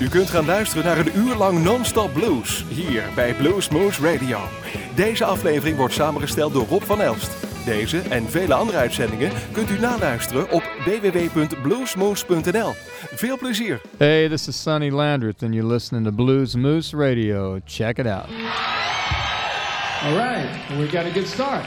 U kunt gaan luisteren naar een uur lang non-stop blues hier bij Blues Moose Radio. Deze aflevering wordt samengesteld door Rob van Elst. Deze en vele andere uitzendingen kunt u naluisteren op www.bluesmoose.nl. Veel plezier! Hey, this is Sonny Landreth, and you're listening to Blues Moose Radio. Check it out. All right, we got a good start.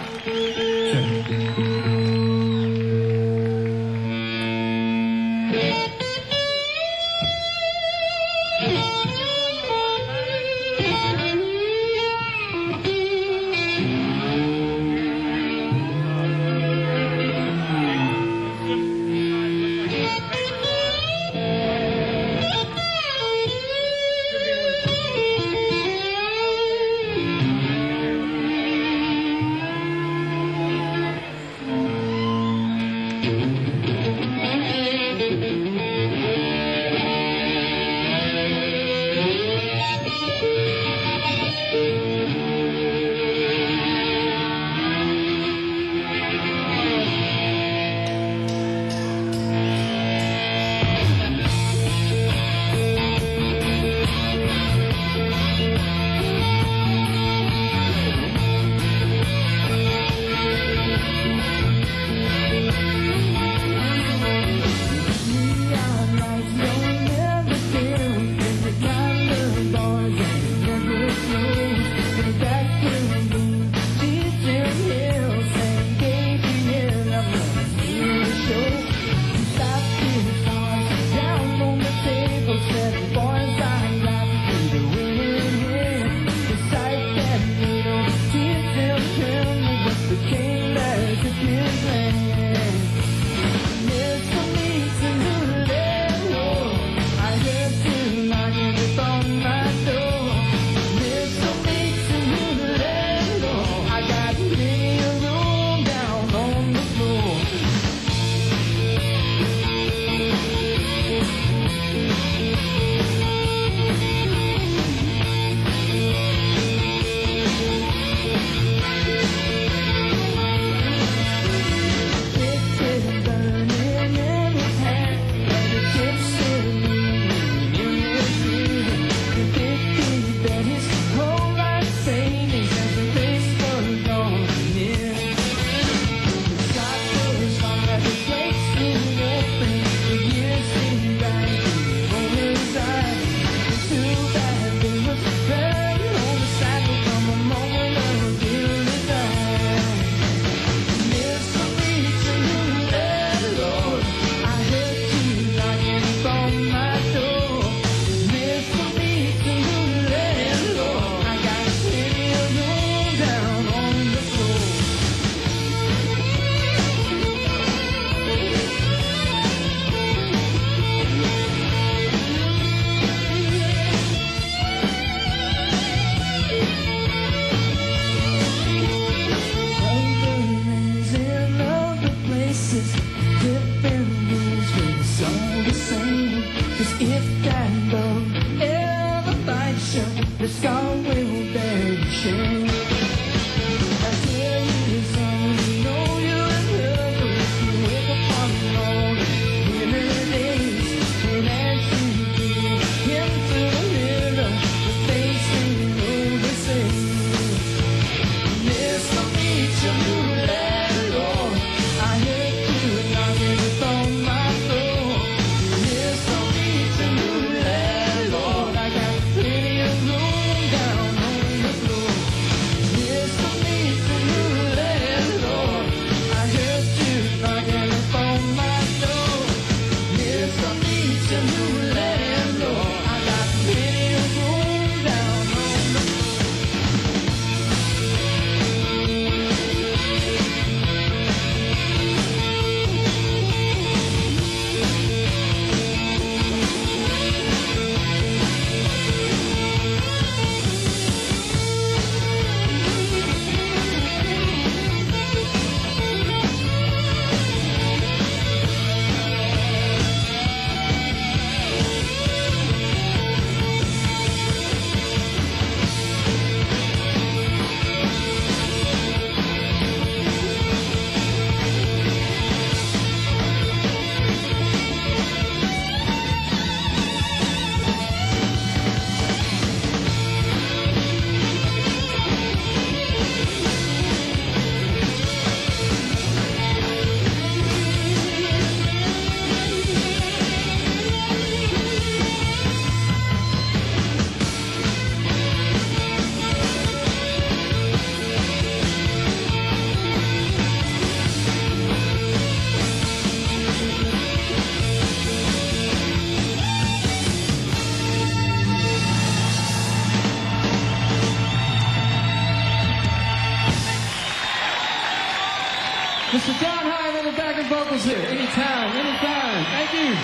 Vocals here. Anytime, anytime. Thank you.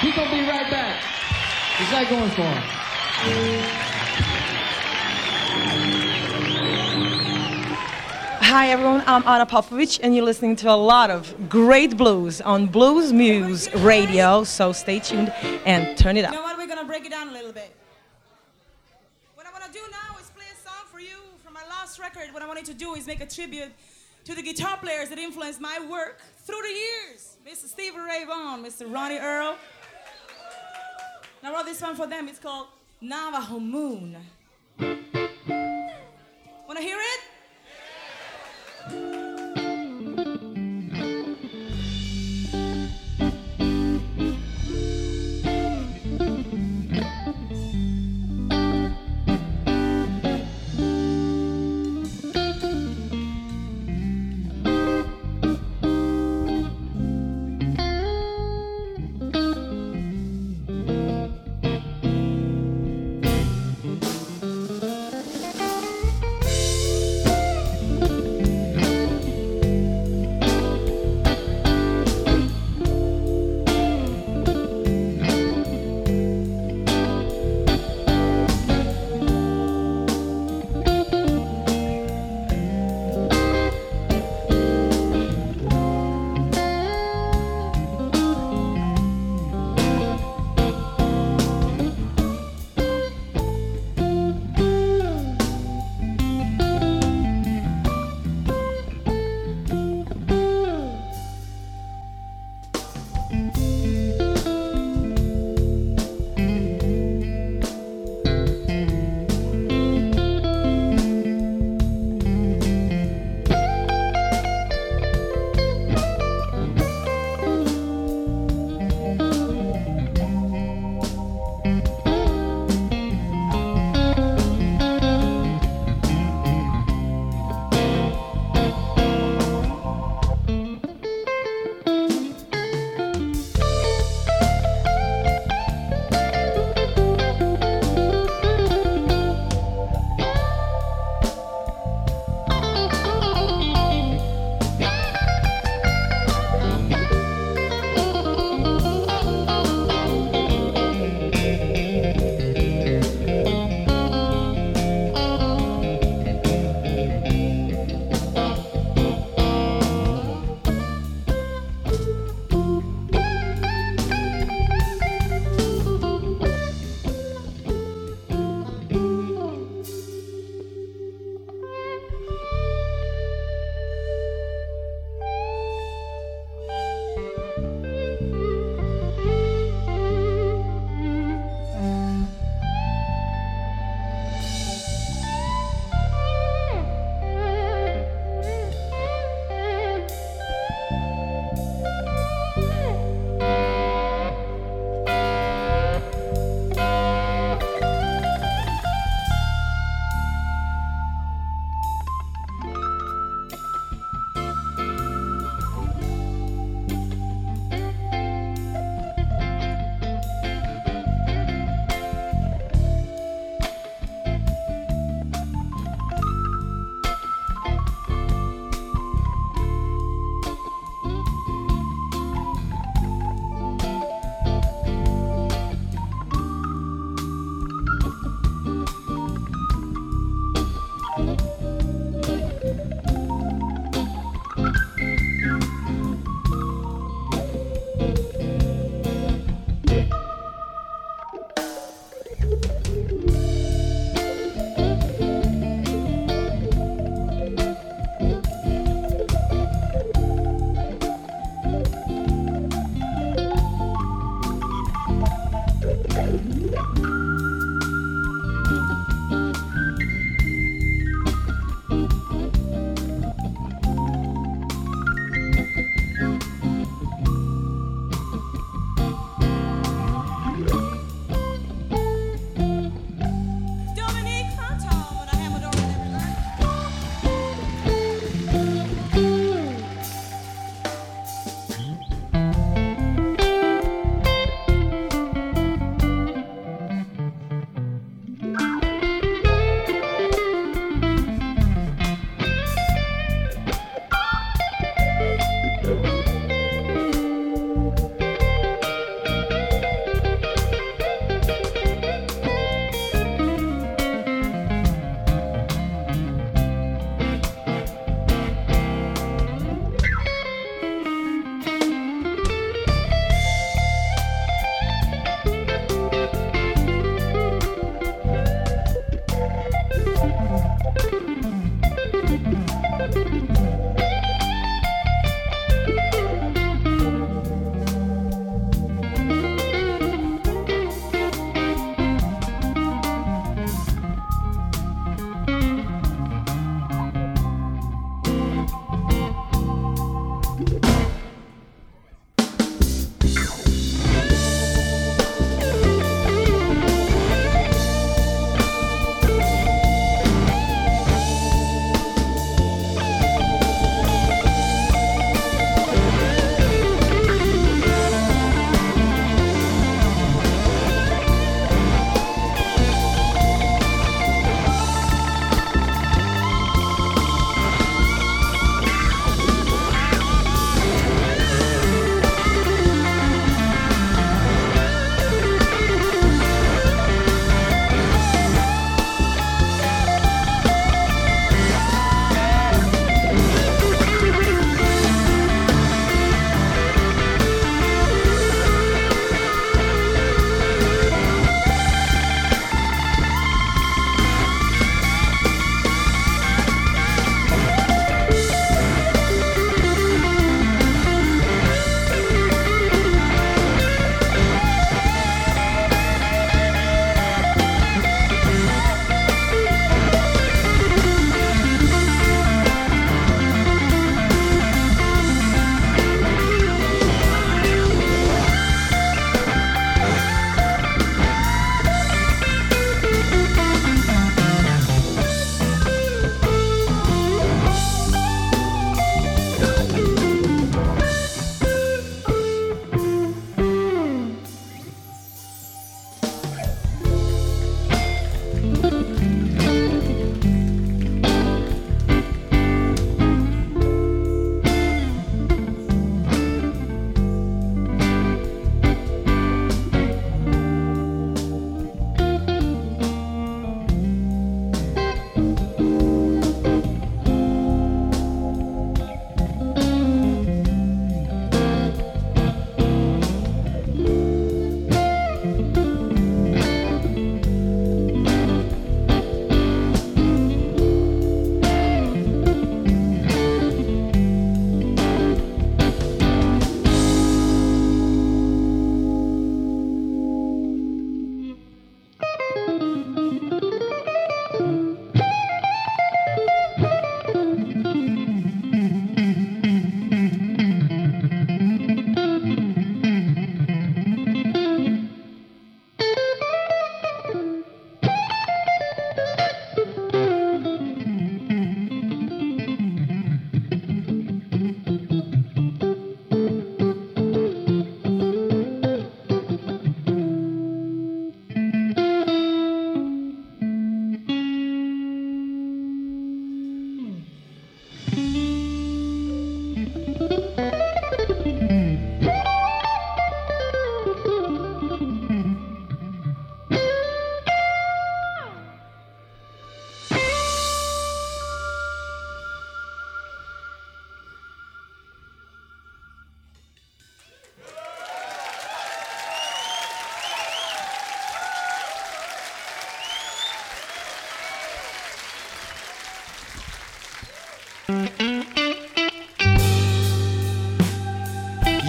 He's gonna be right back. Is that going for him? Hi everyone, I'm Ana Popović and you're listening to a lot of great blues on Blues Moose Radio, so stay tuned and turn it You up. know what? We're gonna break it down a little bit. What I wanna do now is play a song for you from my last record. What I wanted to do is make a tribute to the guitar players that influenced my work through the years. Mr. Stevie Ray Vaughan, Mr. Ronnie Earl. And I wrote this one for them. It's called Navajo Moon. Wanna hear it?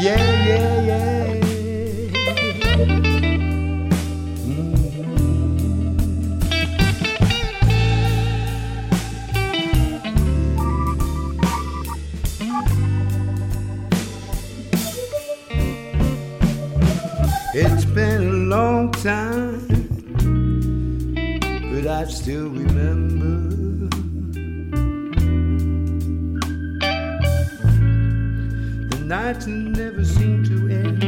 yeah, yeah, yeah. Mm-hmm. It's been a long time, but I still remember. nights never seem to end.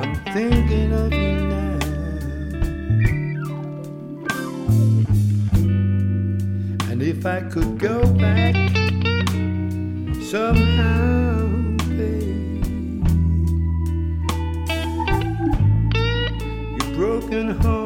I'm thinking of you now. And if I could go back somehow, babe, your broken home.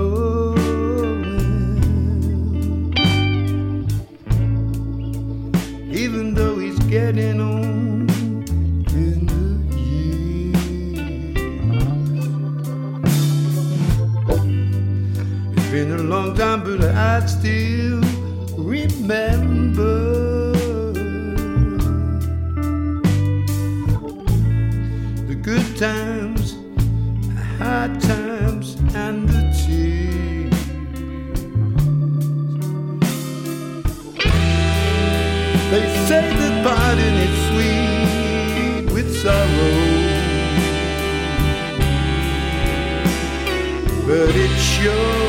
times and the tears. They say that parting is sweet with sorrow, but it's sure.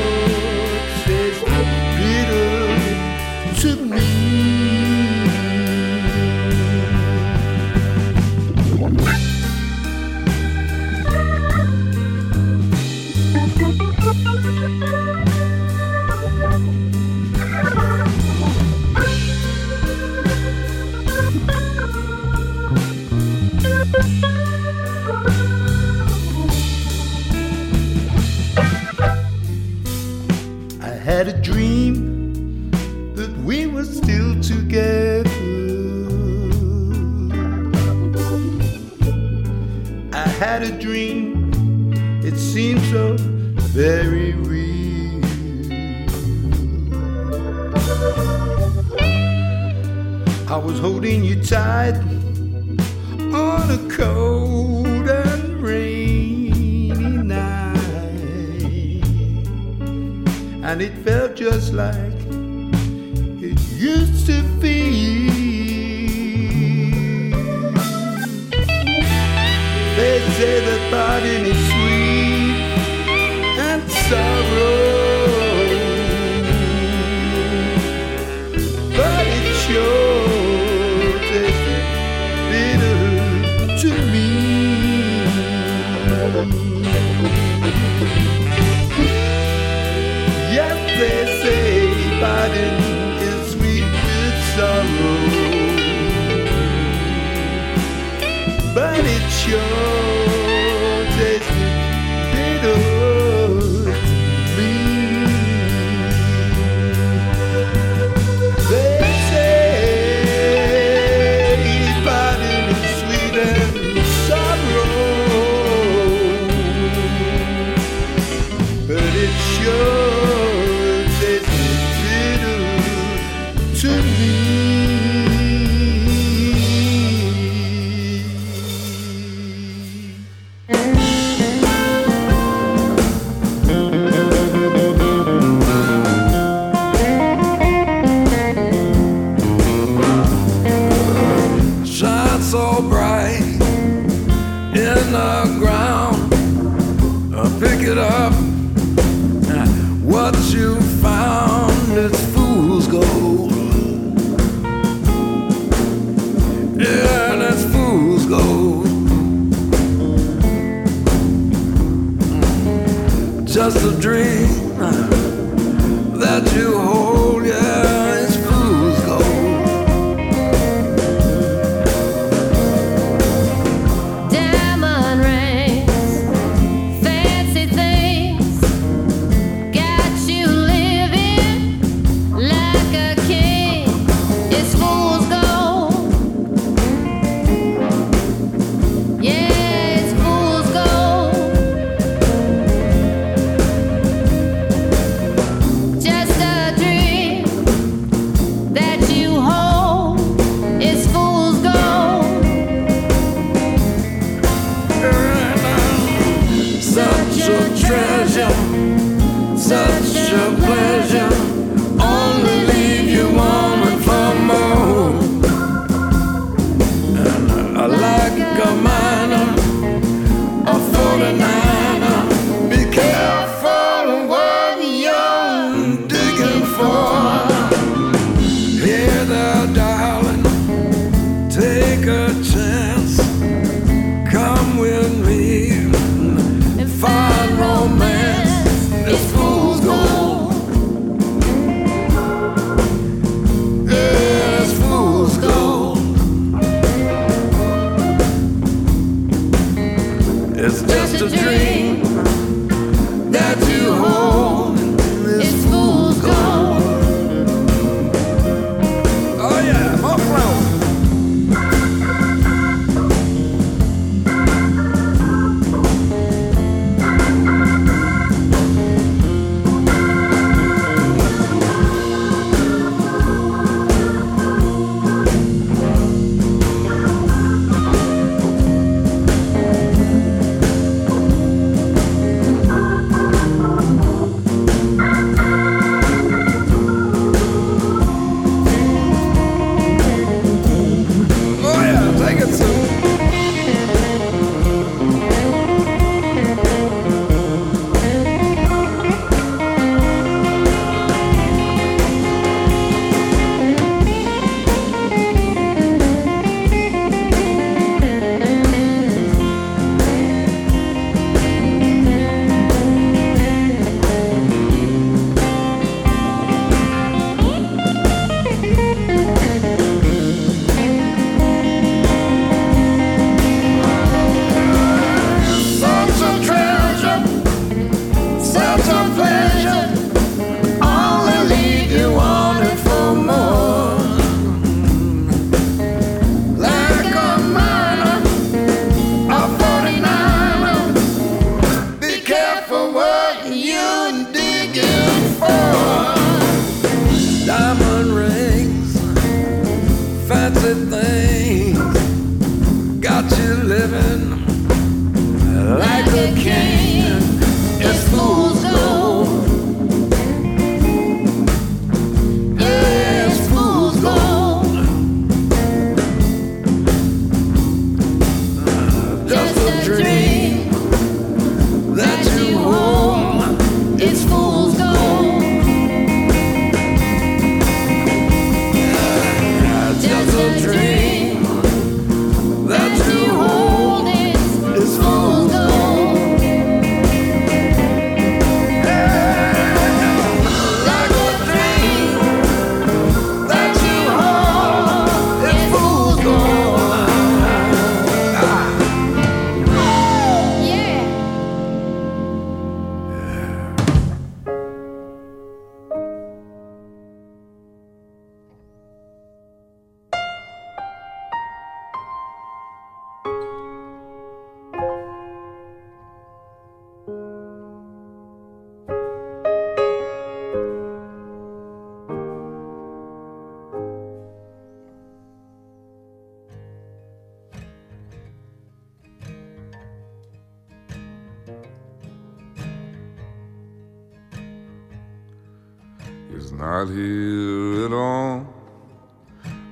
Not here at all.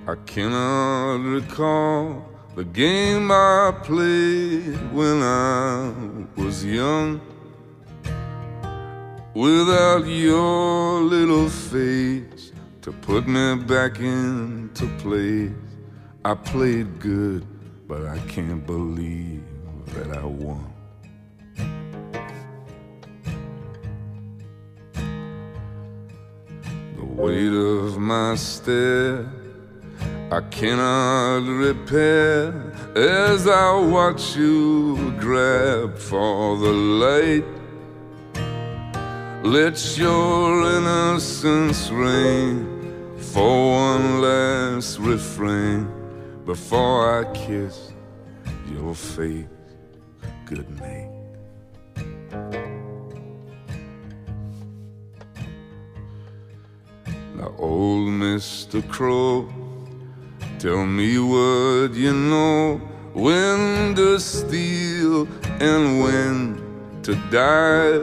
I cannot recall the game I played when I was young. Without your little face to put me back into place, I played good, but I can't believe that I won. Weight of my stare I cannot repair as I watch you grab for the light. Let your innocence reign for one last refrain before I kiss your face good old Mr. Crow, tell me what you know when to steal and when to die.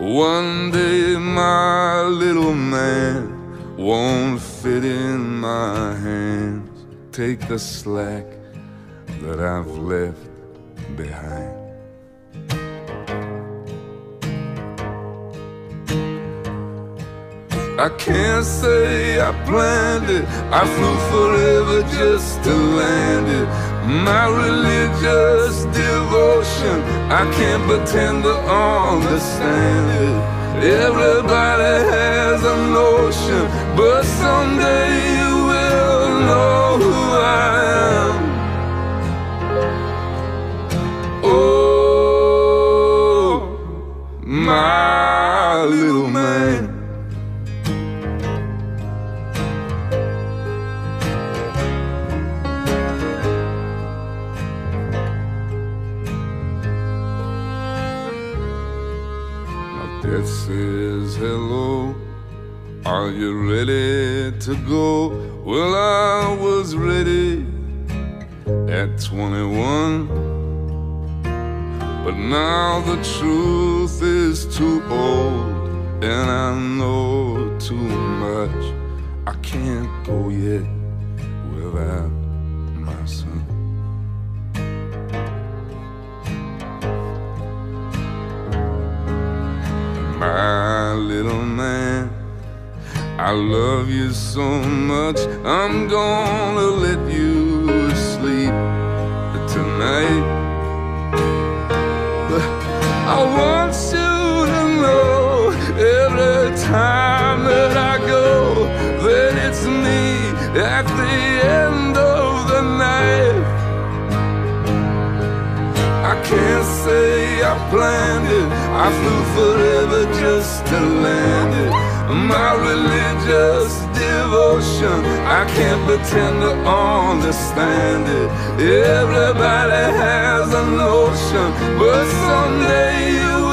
One day, my little man won't fit in my hands. Take the slack that I've left behind. I can't say I planned it. I flew forever just to land it. My religious devotion, I can't pretend to understand it. Everybody has a notion, but someday you will know go? Well, I was ready at 21. But now the truth is too old, and I know too much. Love you so much. I'm gonna let you sleep tonight. But I want you to know every time that I go that it's me at the end of the night. I can't say I planned it, I flew forever just to land it. My religious devotion, I can't pretend to understand it. Everybody has a notion, but someday you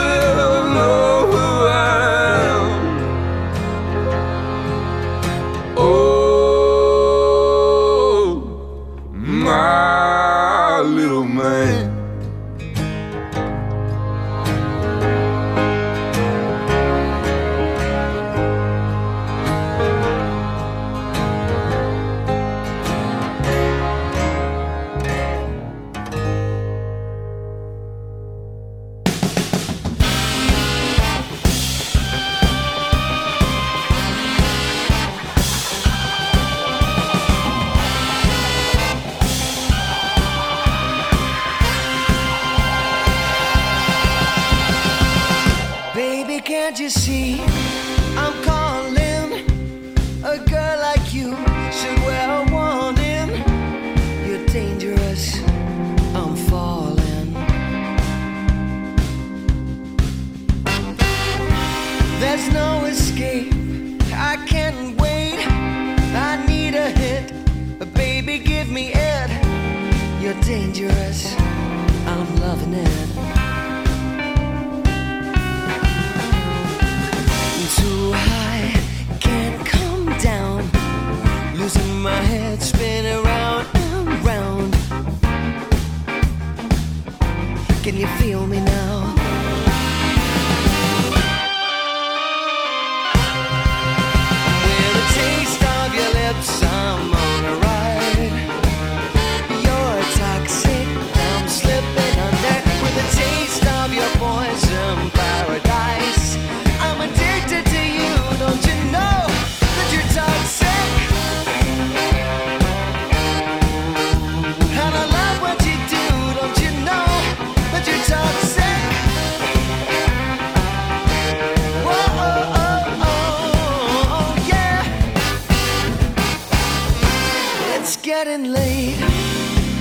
getting late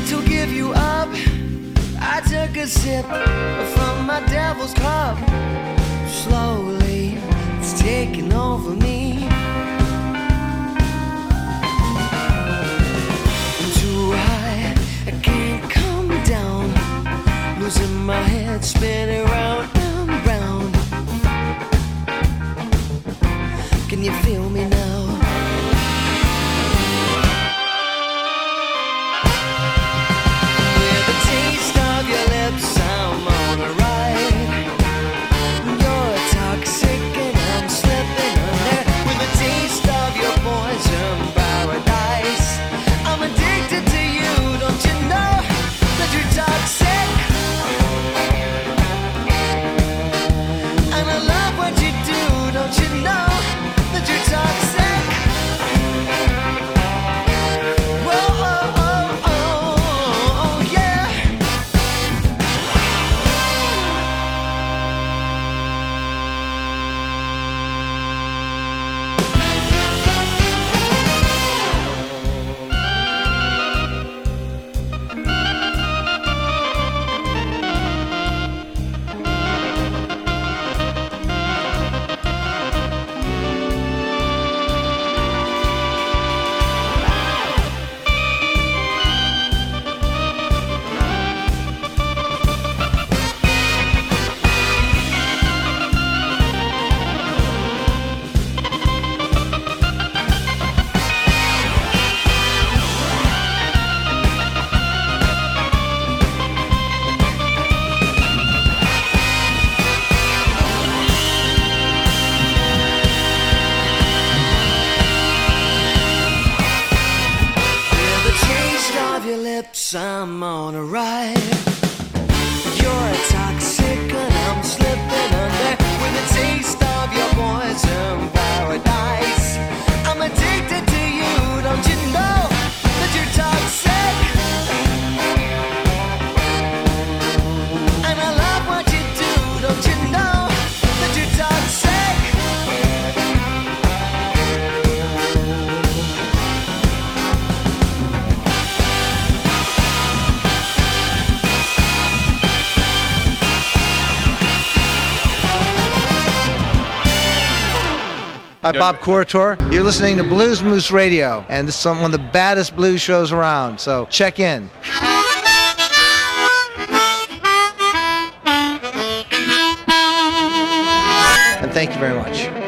to give you up. I took a sip from my devil's cup. Slowly, it's taking over me. I'm too high, I can't come down. Losing my head, spinning round I'm on By Bob Corritore. You're listening to Blues Moose Radio, and this is one of the baddest blues shows around, so check in. And thank you very much.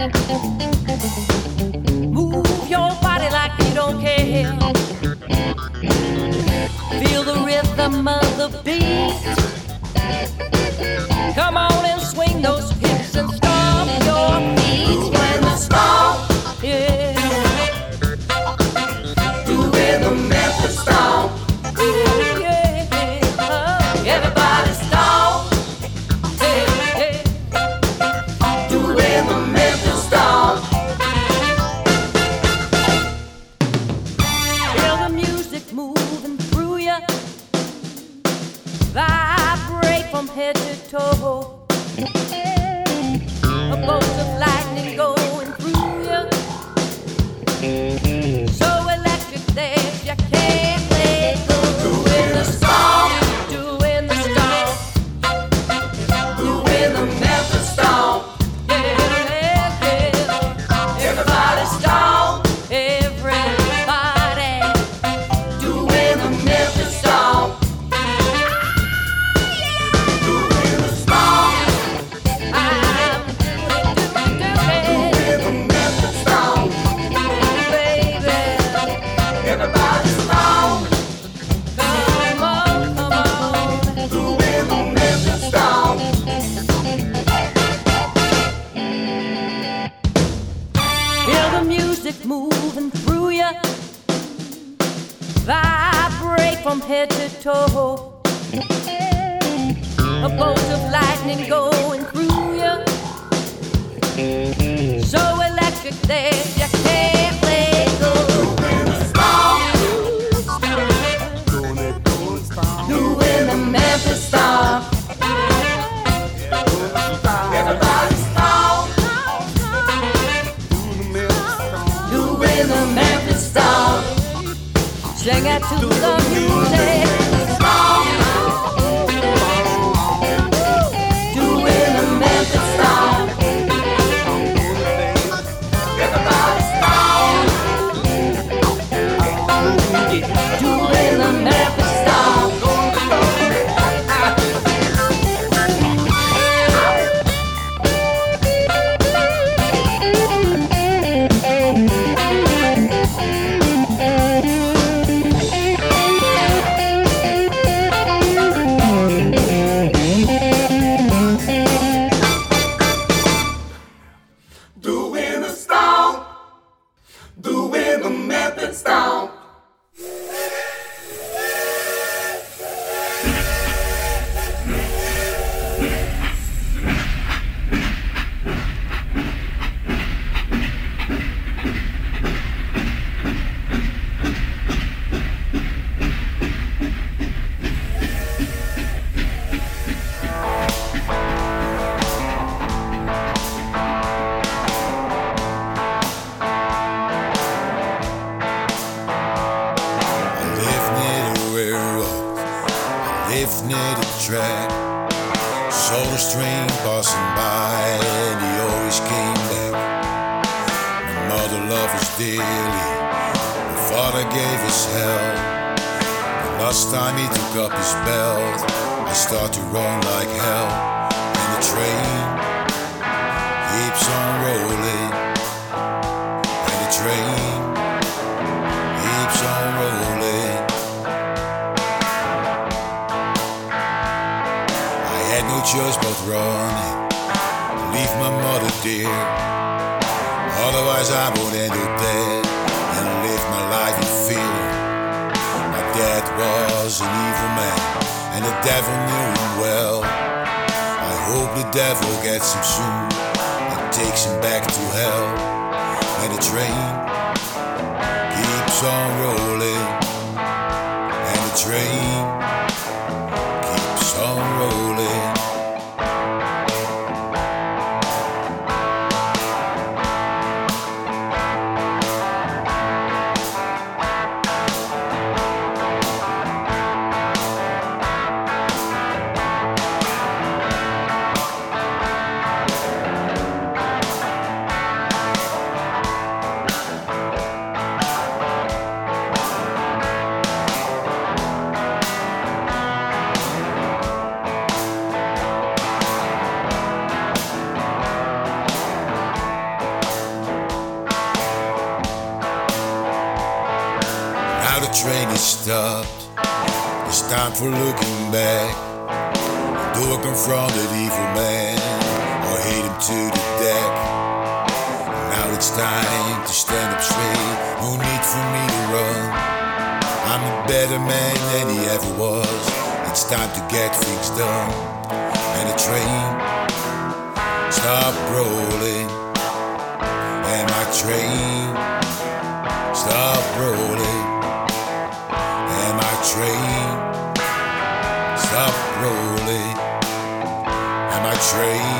Move your body like you don't care. Feel the rhythm of the beat. Sing it to the music. Father gave us hell. The last time he took up his belt, I start to run like hell, and the train keeps on rolling, and the train keeps on rolling. I had no choice but running, leave my mother dear. Otherwise, I would end up dead was an evil man, and the devil knew him well. I hope the devil gets him soon and takes him back to hell. And the train keeps on rolling, and the train train. Stop rolling, and my train? Stop rolling, and my train? Stop rolling, and my train.